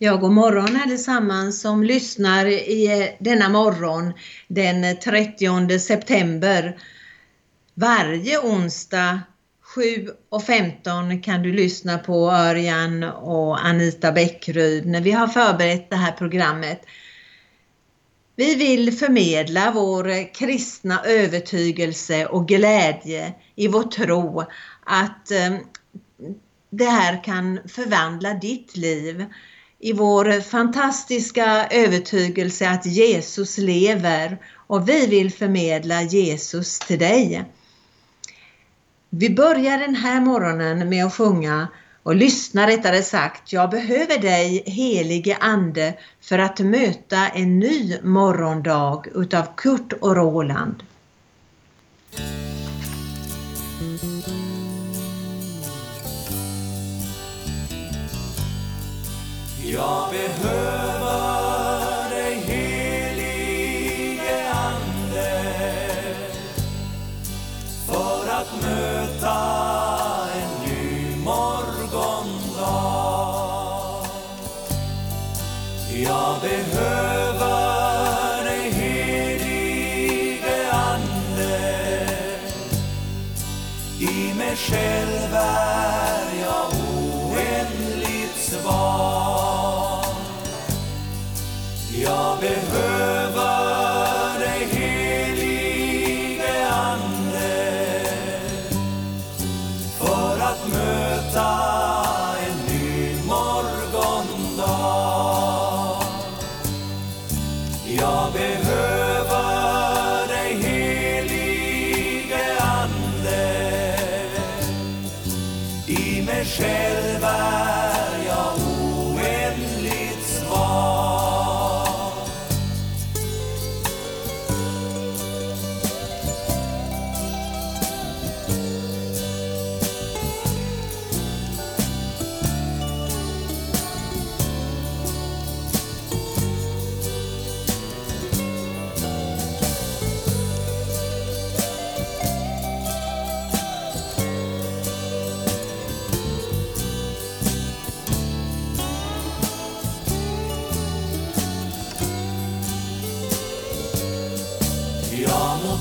Ja, god morgon allesammans som lyssnar i eh, denna morgon den 30 september. Varje onsdag 7.15 kan du lyssna på Örjan och Anita Bäckryd när vi har förberett det här programmet. Vi vill förmedla vår kristna övertygelse och glädje i vår tro att eh, det här kan förvandla ditt liv i vår fantastiska övertygelse att Jesus lever och vi vill förmedla Jesus till dig. Vi börjar den här morgonen med att sjunga och lyssna rättare sagt. Jag behöver dig helige Ande för att möta en ny morgondag utav Kurt och Roland. Jag behöver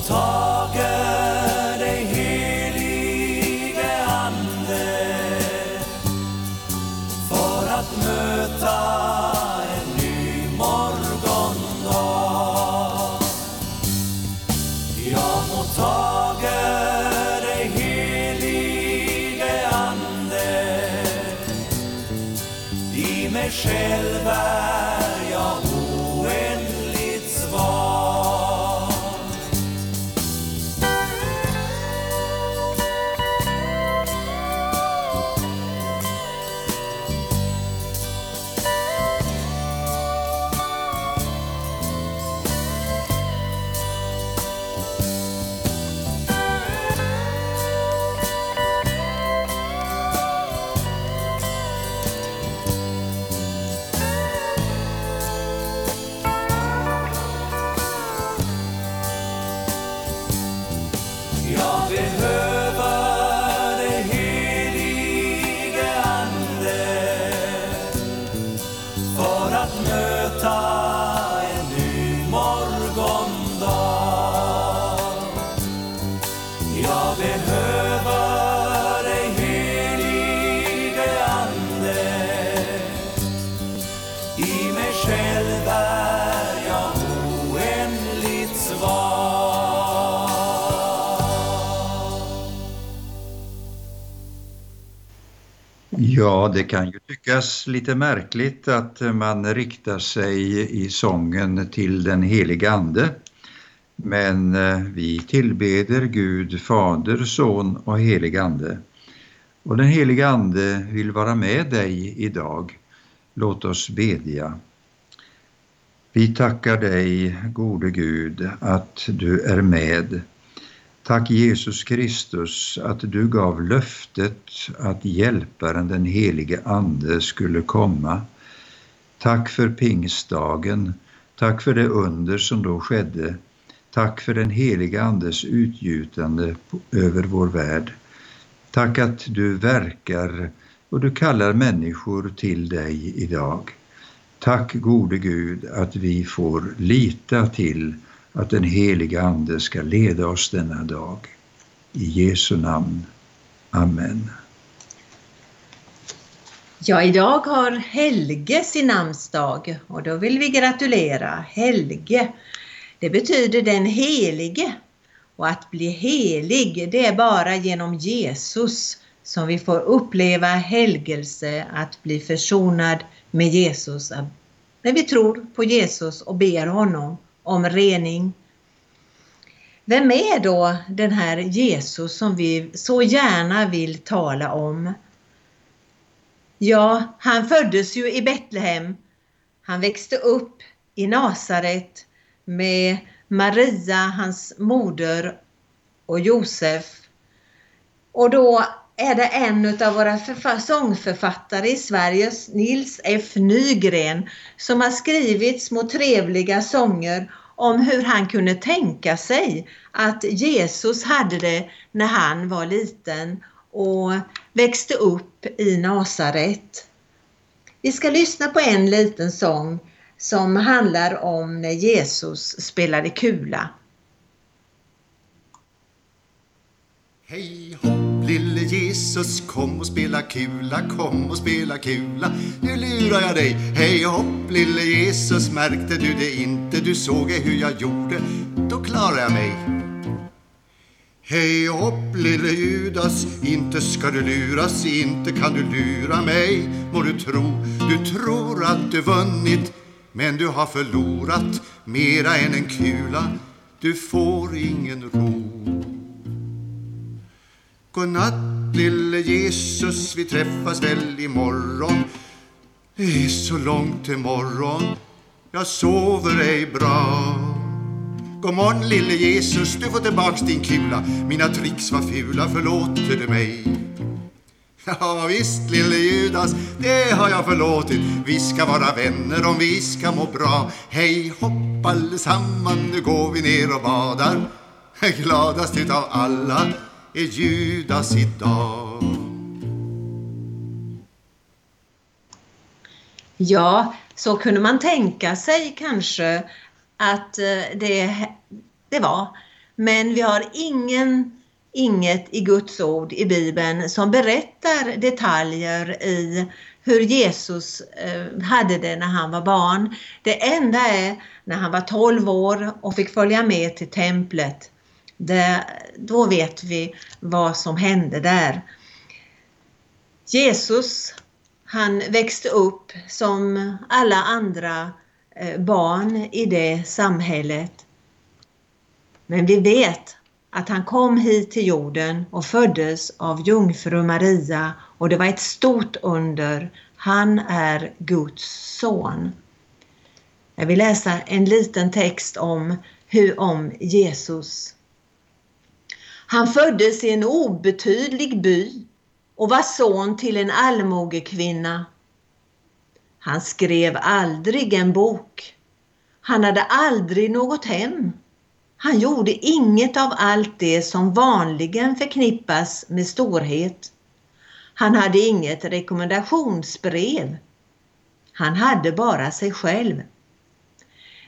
Jag Ja, det kan ju tyckas lite märkligt att man riktar sig i sången till den heliga Ande. Men eh, vi tillbeder Gud, Fader, Son och helig Ande. Och den heliga Ande vill vara med dig idag. Låt oss bedja. Vi tackar dig, gode Gud, att du är med. Tack Jesus Kristus att du gav löftet att hjälparen den helige Ande skulle komma. Tack för pingstdagen. Tack för det under som då skedde. Tack för den heliga Andes utgjutande över vår värld. Tack att du verkar och du kallar människor till dig idag. Tack gode Gud att vi får lita till att den heliga Ande ska leda oss denna dag. I Jesu namn. Amen. Ja, idag har Helge sin namnsdag och då vill vi gratulera Helge. Det betyder den helige och att bli helig det är bara genom Jesus som vi får uppleva helgelse, att bli försonad med Jesus. När vi tror på Jesus och ber honom om rening. Vem är då den här Jesus som vi så gärna vill tala om? Ja, han föddes ju i Betlehem. Han växte upp i Nasaret med Maria, hans moder och Josef. Och då är det en av våra sångförfattare i Sverige, Nils F Nygren, som har skrivit små trevliga sånger om hur han kunde tänka sig att Jesus hade det när han var liten och växte upp i Nasaret. Vi ska lyssna på en liten sång som handlar om när Jesus spelade kula. Hej lille Jesus kom och spela kula, kom och spela kula. Nu lurar jag dig. Hej hopp lille Jesus. Märkte du det inte? Du såg hur jag gjorde, då klarar jag mig. Hej hopp lille Judas, inte ska du luras, inte kan du lura mig Må du tro, du tror att du vunnit men du har förlorat mera än en kula. Du får ingen ro. Godnatt lille Jesus, vi träffas väl imorgon. Det är så långt till morgon Jag sover ej bra. God morgon lille Jesus, du får tillbaks din kula. Mina tricks var fula, förlåter du mig? Ja visst lille Judas, det har jag förlåtit. Vi ska vara vänner om vi ska må bra. Hej hopp allesamman, nu går vi ner och badar. Gladast utav alla är Judas idag Ja, så kunde man tänka sig kanske att eh, det, det var. Men vi har ingen inget i Guds ord i Bibeln som berättar detaljer i hur Jesus eh, hade det när han var barn. Det enda är när han var 12 år och fick följa med till templet. Det, då vet vi vad som hände där. Jesus, han växte upp som alla andra eh, barn i det samhället. Men vi vet att han kom hit till jorden och föddes av jungfru Maria och det var ett stort under. Han är Guds son. Jag vill läsa en liten text om, hur, om Jesus. Han föddes i en obetydlig by och var son till en allmogekvinna. Han skrev aldrig en bok. Han hade aldrig något hem. Han gjorde inget av allt det som vanligen förknippas med storhet. Han hade inget rekommendationsbrev. Han hade bara sig själv.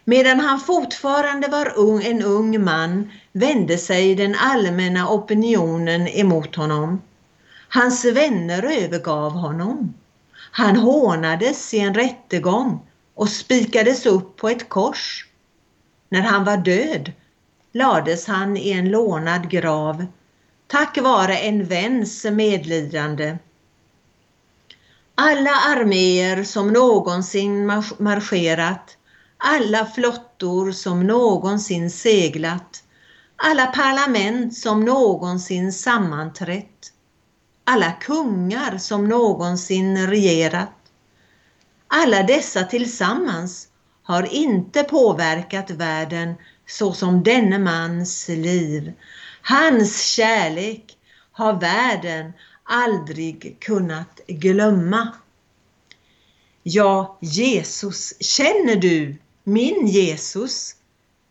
Medan han fortfarande var ung, en ung man vände sig den allmänna opinionen emot honom. Hans vänner övergav honom. Han hånades i en rättegång och spikades upp på ett kors. När han var död lades han i en lånad grav tack vare en väns medlidande. Alla arméer som någonsin marscherat, alla flottor som någonsin seglat, alla parlament som någonsin sammanträtt, alla kungar som någonsin regerat. Alla dessa tillsammans har inte påverkat världen så som denne mans liv. Hans kärlek har världen aldrig kunnat glömma. Ja, Jesus, känner du min Jesus?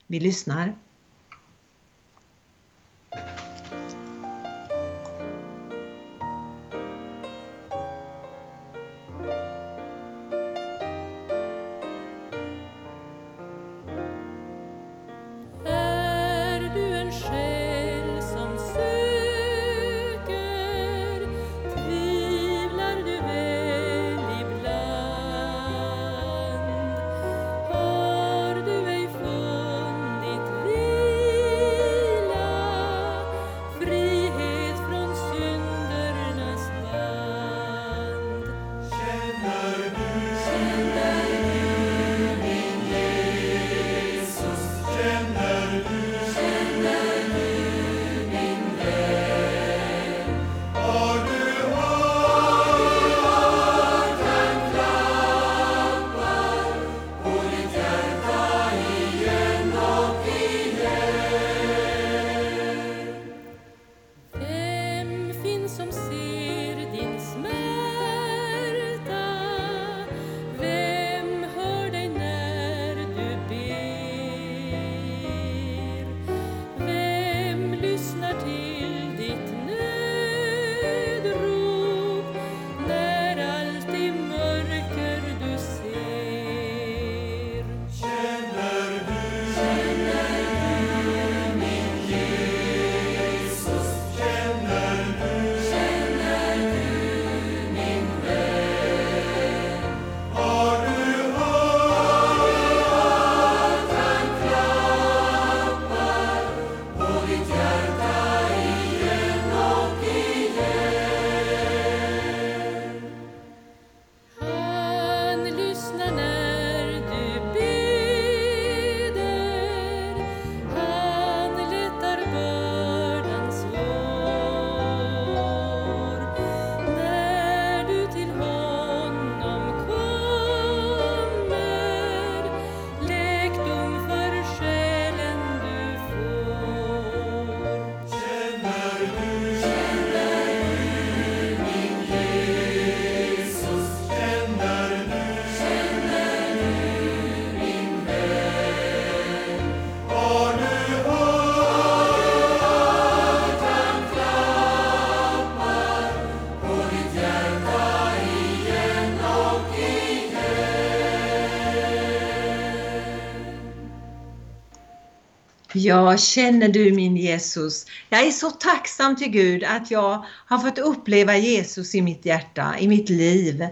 Vi lyssnar. Ja, känner du min Jesus? Jag är så tacksam till Gud att jag har fått uppleva Jesus i mitt hjärta, i mitt liv.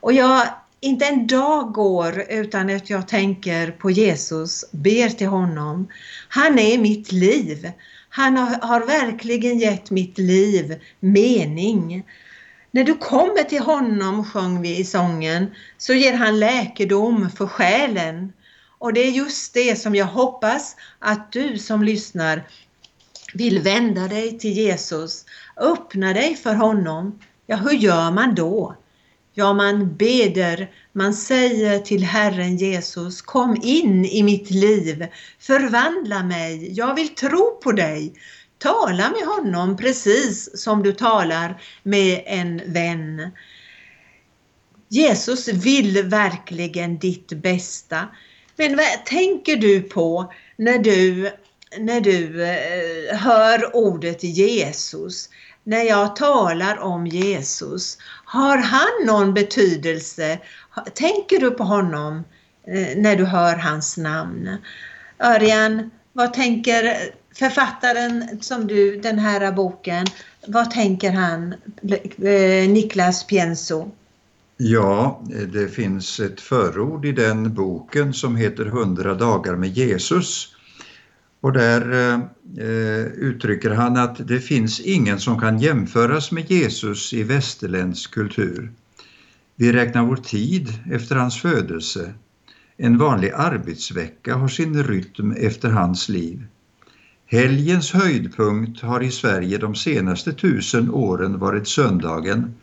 Och jag, inte en dag går utan att jag tänker på Jesus, ber till honom. Han är mitt liv. Han har, har verkligen gett mitt liv mening. När du kommer till honom, sjöng vi i sången, så ger han läkedom för själen. Och det är just det som jag hoppas att du som lyssnar vill vända dig till Jesus. Öppna dig för honom. Ja, hur gör man då? Ja, man beder, man säger till Herren Jesus, kom in i mitt liv, förvandla mig, jag vill tro på dig. Tala med honom precis som du talar med en vän. Jesus vill verkligen ditt bästa. Men vad tänker du på när du, när du eh, hör ordet Jesus? När jag talar om Jesus, har han någon betydelse? Tänker du på honom eh, när du hör hans namn? Örjan, vad tänker författaren som du, den här boken, vad tänker han, eh, Niklas Pienso? Ja, det finns ett förord i den boken som heter 100 dagar med Jesus. Och där eh, uttrycker han att det finns ingen som kan jämföras med Jesus i västerländsk kultur. Vi räknar vår tid efter hans födelse. En vanlig arbetsvecka har sin rytm efter hans liv. Helgens höjdpunkt har i Sverige de senaste tusen åren varit söndagen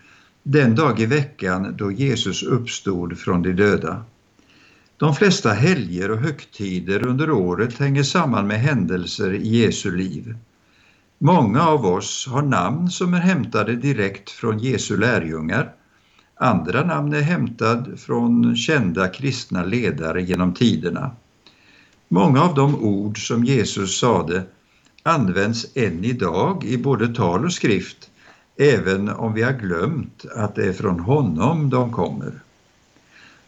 den dag i veckan då Jesus uppstod från de döda. De flesta helger och högtider under året hänger samman med händelser i Jesu liv. Många av oss har namn som är hämtade direkt från Jesu lärjungar. Andra namn är hämtade från kända kristna ledare genom tiderna. Många av de ord som Jesus sade används än idag i både tal och skrift även om vi har glömt att det är från honom de kommer.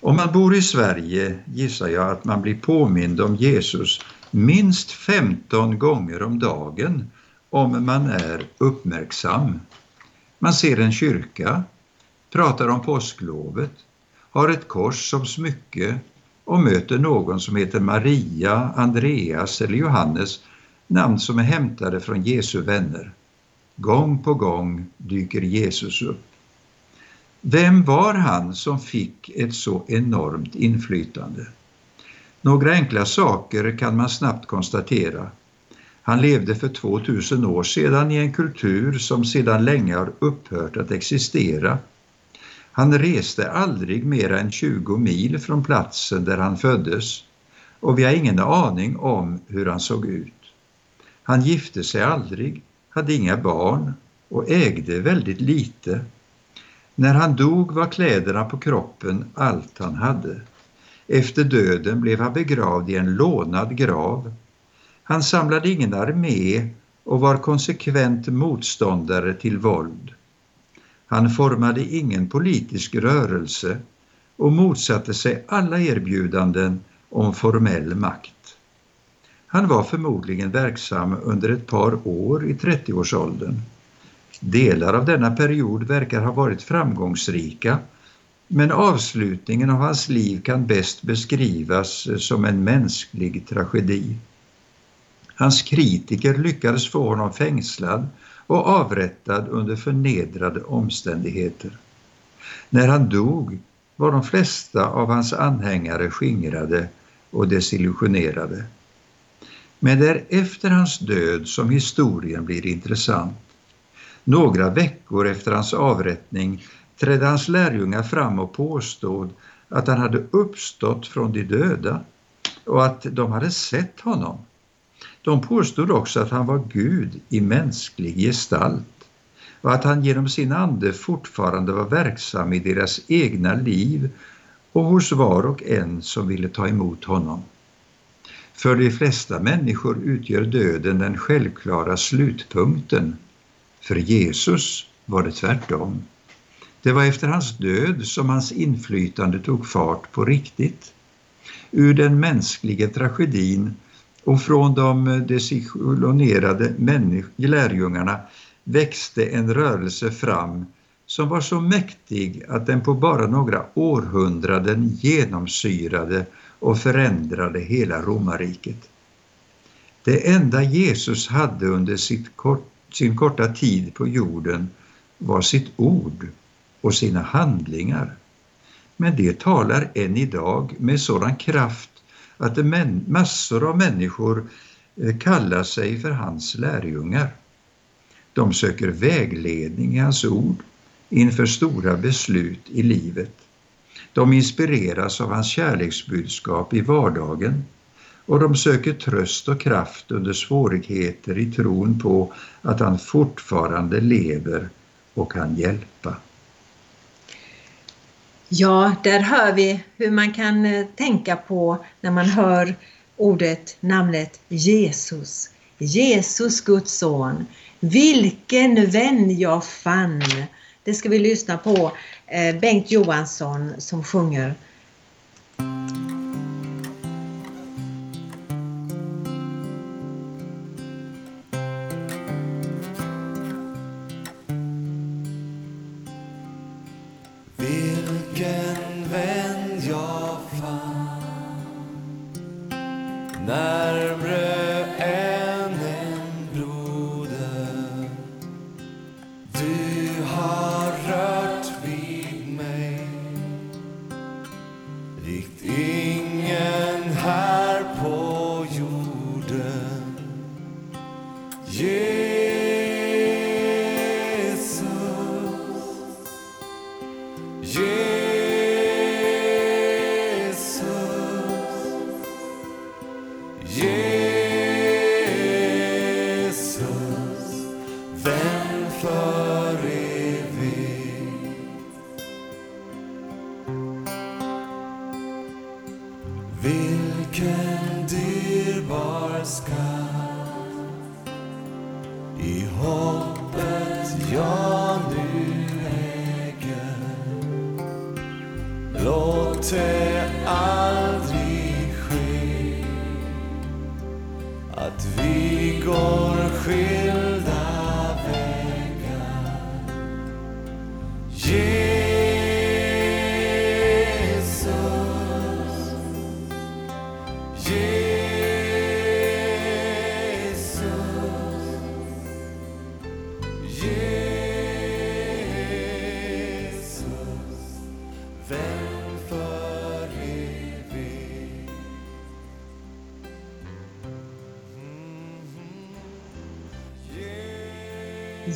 Om man bor i Sverige gissar jag att man blir påmind om Jesus minst 15 gånger om dagen om man är uppmärksam. Man ser en kyrka, pratar om påsklovet, har ett kors som smycke och möter någon som heter Maria, Andreas eller Johannes, namn som är hämtade från Jesu vänner. Gång på gång dyker Jesus upp. Vem var han som fick ett så enormt inflytande? Några enkla saker kan man snabbt konstatera. Han levde för 2000 år sedan i en kultur som sedan länge har upphört att existera. Han reste aldrig mer än 20 mil från platsen där han föddes och vi har ingen aning om hur han såg ut. Han gifte sig aldrig hade inga barn och ägde väldigt lite. När han dog var kläderna på kroppen allt han hade. Efter döden blev han begravd i en lånad grav. Han samlade ingen armé och var konsekvent motståndare till våld. Han formade ingen politisk rörelse och motsatte sig alla erbjudanden om formell makt. Han var förmodligen verksam under ett par år i 30-årsåldern. Delar av denna period verkar ha varit framgångsrika men avslutningen av hans liv kan bäst beskrivas som en mänsklig tragedi. Hans kritiker lyckades få honom fängslad och avrättad under förnedrade omständigheter. När han dog var de flesta av hans anhängare skingrade och desillusionerade. Men det är efter hans död som historien blir intressant. Några veckor efter hans avrättning trädde hans lärjungar fram och påstod att han hade uppstått från de döda och att de hade sett honom. De påstod också att han var Gud i mänsklig gestalt och att han genom sin ande fortfarande var verksam i deras egna liv och hos var och en som ville ta emot honom. För de flesta människor utgör döden den självklara slutpunkten. För Jesus var det tvärtom. Det var efter hans död som hans inflytande tog fart på riktigt. Ur den mänskliga tragedin Och från de desillusionerade lärjungarna växte en rörelse fram som var så mäktig att den på bara några århundraden genomsyrade och förändrade hela romarriket. Det enda Jesus hade under sitt kort, sin korta tid på jorden var sitt ord och sina handlingar. Men det talar än idag med sådan kraft att massor av människor eh, kallar sig för hans lärjungar. De söker vägledning i hans ord inför stora beslut i livet. De inspireras av hans kärleksbudskap i vardagen och de söker tröst och kraft under svårigheter i tron på att han fortfarande lever och kan hjälpa. Ja, där hör vi hur man kan eh, tänka på när man hör ordet, namnet Jesus. Jesus, Guds son. Vilken vän jag fann! Det ska vi lyssna på eh, Bengt Johansson som sjunger.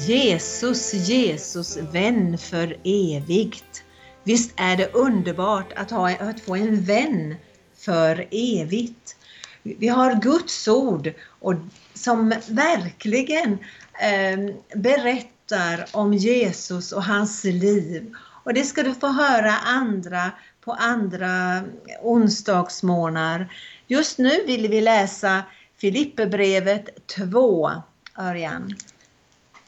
Jesus, Jesus, vän för evigt. Visst är det underbart att, ha, att få en vän för evigt. Vi har Guds ord och, som verkligen eh, berättar om Jesus och hans liv. Och det ska du få höra andra på andra onsdagsmorgnar. Just nu vill vi läsa Filipperbrevet 2, Örjan.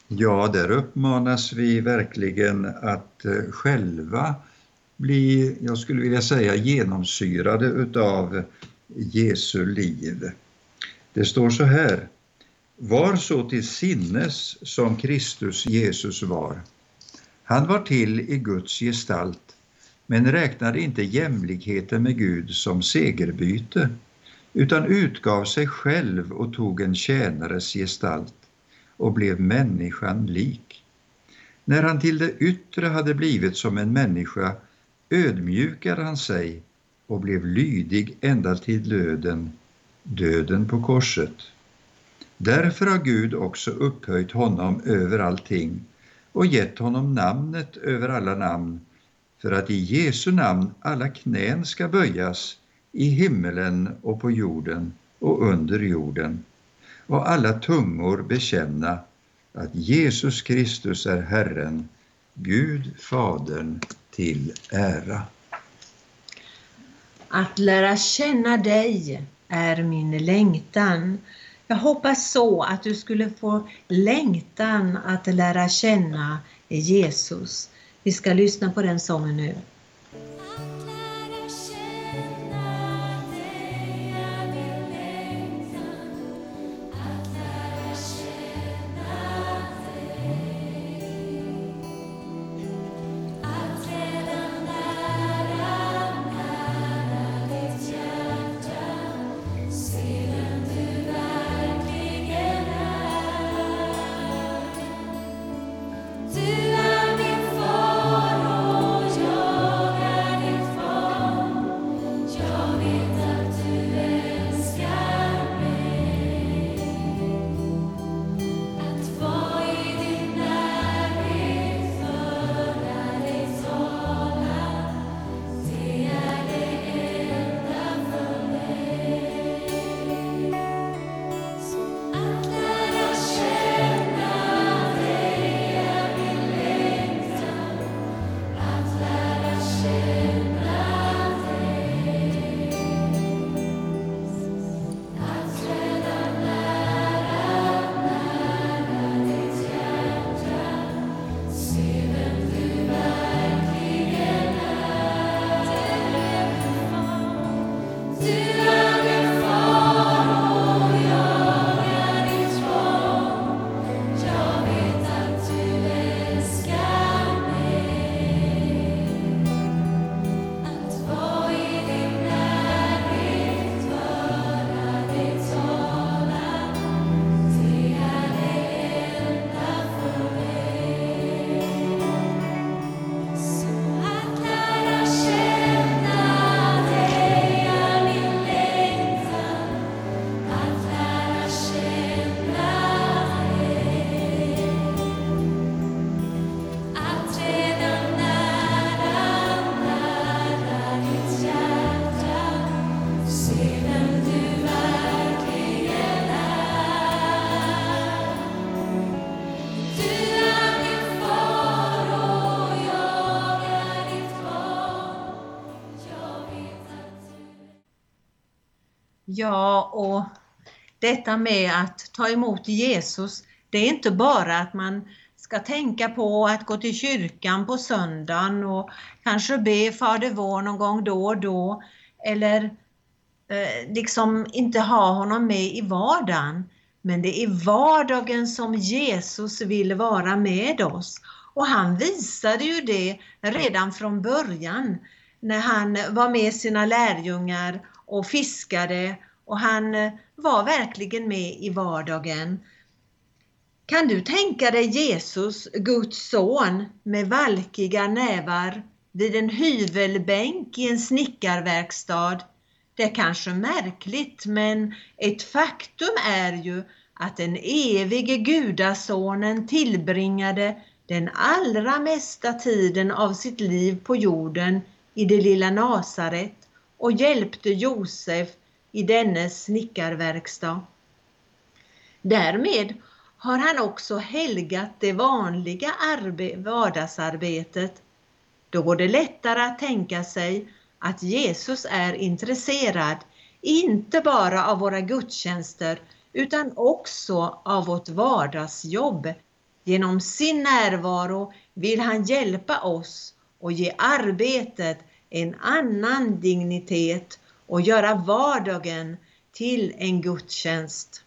Ja, där uppmanas vi verkligen att eh, själva bli, jag skulle vilja säga, genomsyrade utav Jesu liv. Det står så här. Var så till sinnes som Kristus Jesus var. Han var till i Guds gestalt, men räknade inte jämlikheten med Gud som segerbyte, utan utgav sig själv och tog en tjänares gestalt och blev människan lik. När han till det yttre hade blivit som en människa ödmjukade han sig och blev lydig ända till döden, döden på korset. Därför har Gud också upphöjt honom över allting och gett honom namnet över alla namn, för att i Jesu namn alla knän ska böjas i himmelen och på jorden och under jorden och alla tungor bekänna att Jesus Kristus är Herren, Gud Fadern till ära. Att lära känna dig är min längtan. Jag hoppas så att du skulle få längtan att lära känna Jesus. Vi ska lyssna på den sången nu. Och detta med att ta emot Jesus, det är inte bara att man ska tänka på att gå till kyrkan på söndagen och kanske be Fader vår någon gång då och då eller eh, liksom inte ha honom med i vardagen. Men det är vardagen som Jesus vill vara med oss. Och han visade ju det redan från början när han var med sina lärjungar och fiskade och han eh, var verkligen med i vardagen. Kan du tänka dig Jesus, Guds son, med valkiga nävar vid en hyvelbänk i en snickarverkstad? Det är kanske märkligt, men ett faktum är ju att den evige gudasonen tillbringade den allra mesta tiden av sitt liv på jorden i det lilla Nasaret och hjälpte Josef i dennes snickarverkstad. Därmed har han också helgat det vanliga vardagsarbetet. Då går det lättare att tänka sig att Jesus är intresserad inte bara av våra gudstjänster utan också av vårt vardagsjobb. Genom sin närvaro vill han hjälpa oss och ge arbetet en annan dignitet och göra vardagen till en gudstjänst.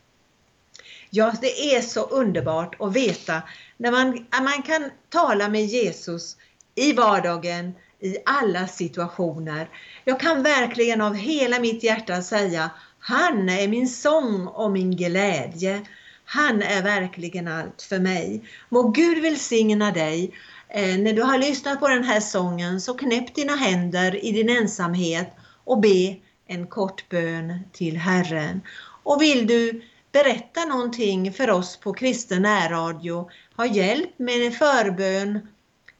Ja, det är så underbart att veta när man, man kan tala med Jesus i vardagen, i alla situationer. Jag kan verkligen av hela mitt hjärta säga han är min sång och min glädje. Han är verkligen allt för mig. Må Gud välsigna dig. Eh, när du har lyssnat på den här sången så knäpp dina händer i din ensamhet och be en kort bön till Herren. Och vill du berätta någonting för oss på Kristen närradio, ha hjälp med förbön,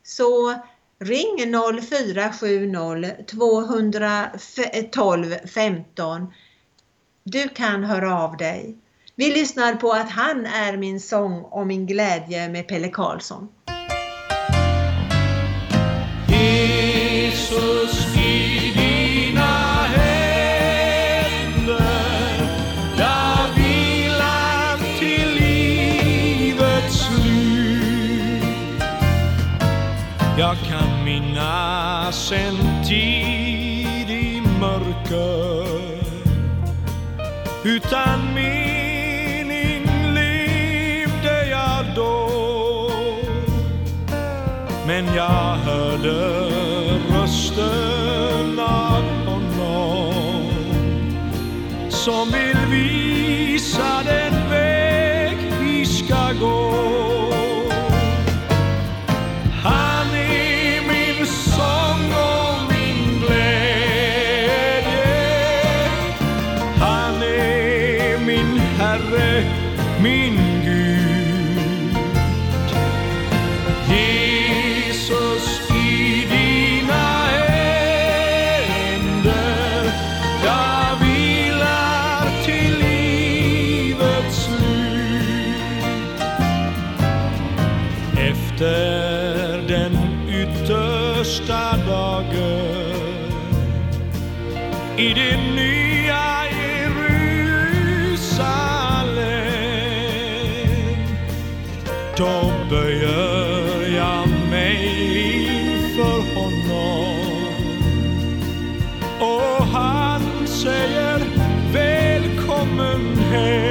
så ring 0470 212 15. Du kan höra av dig. Vi lyssnar på att han är min sång och min glädje med Pelle Karlsson. Jesus ska och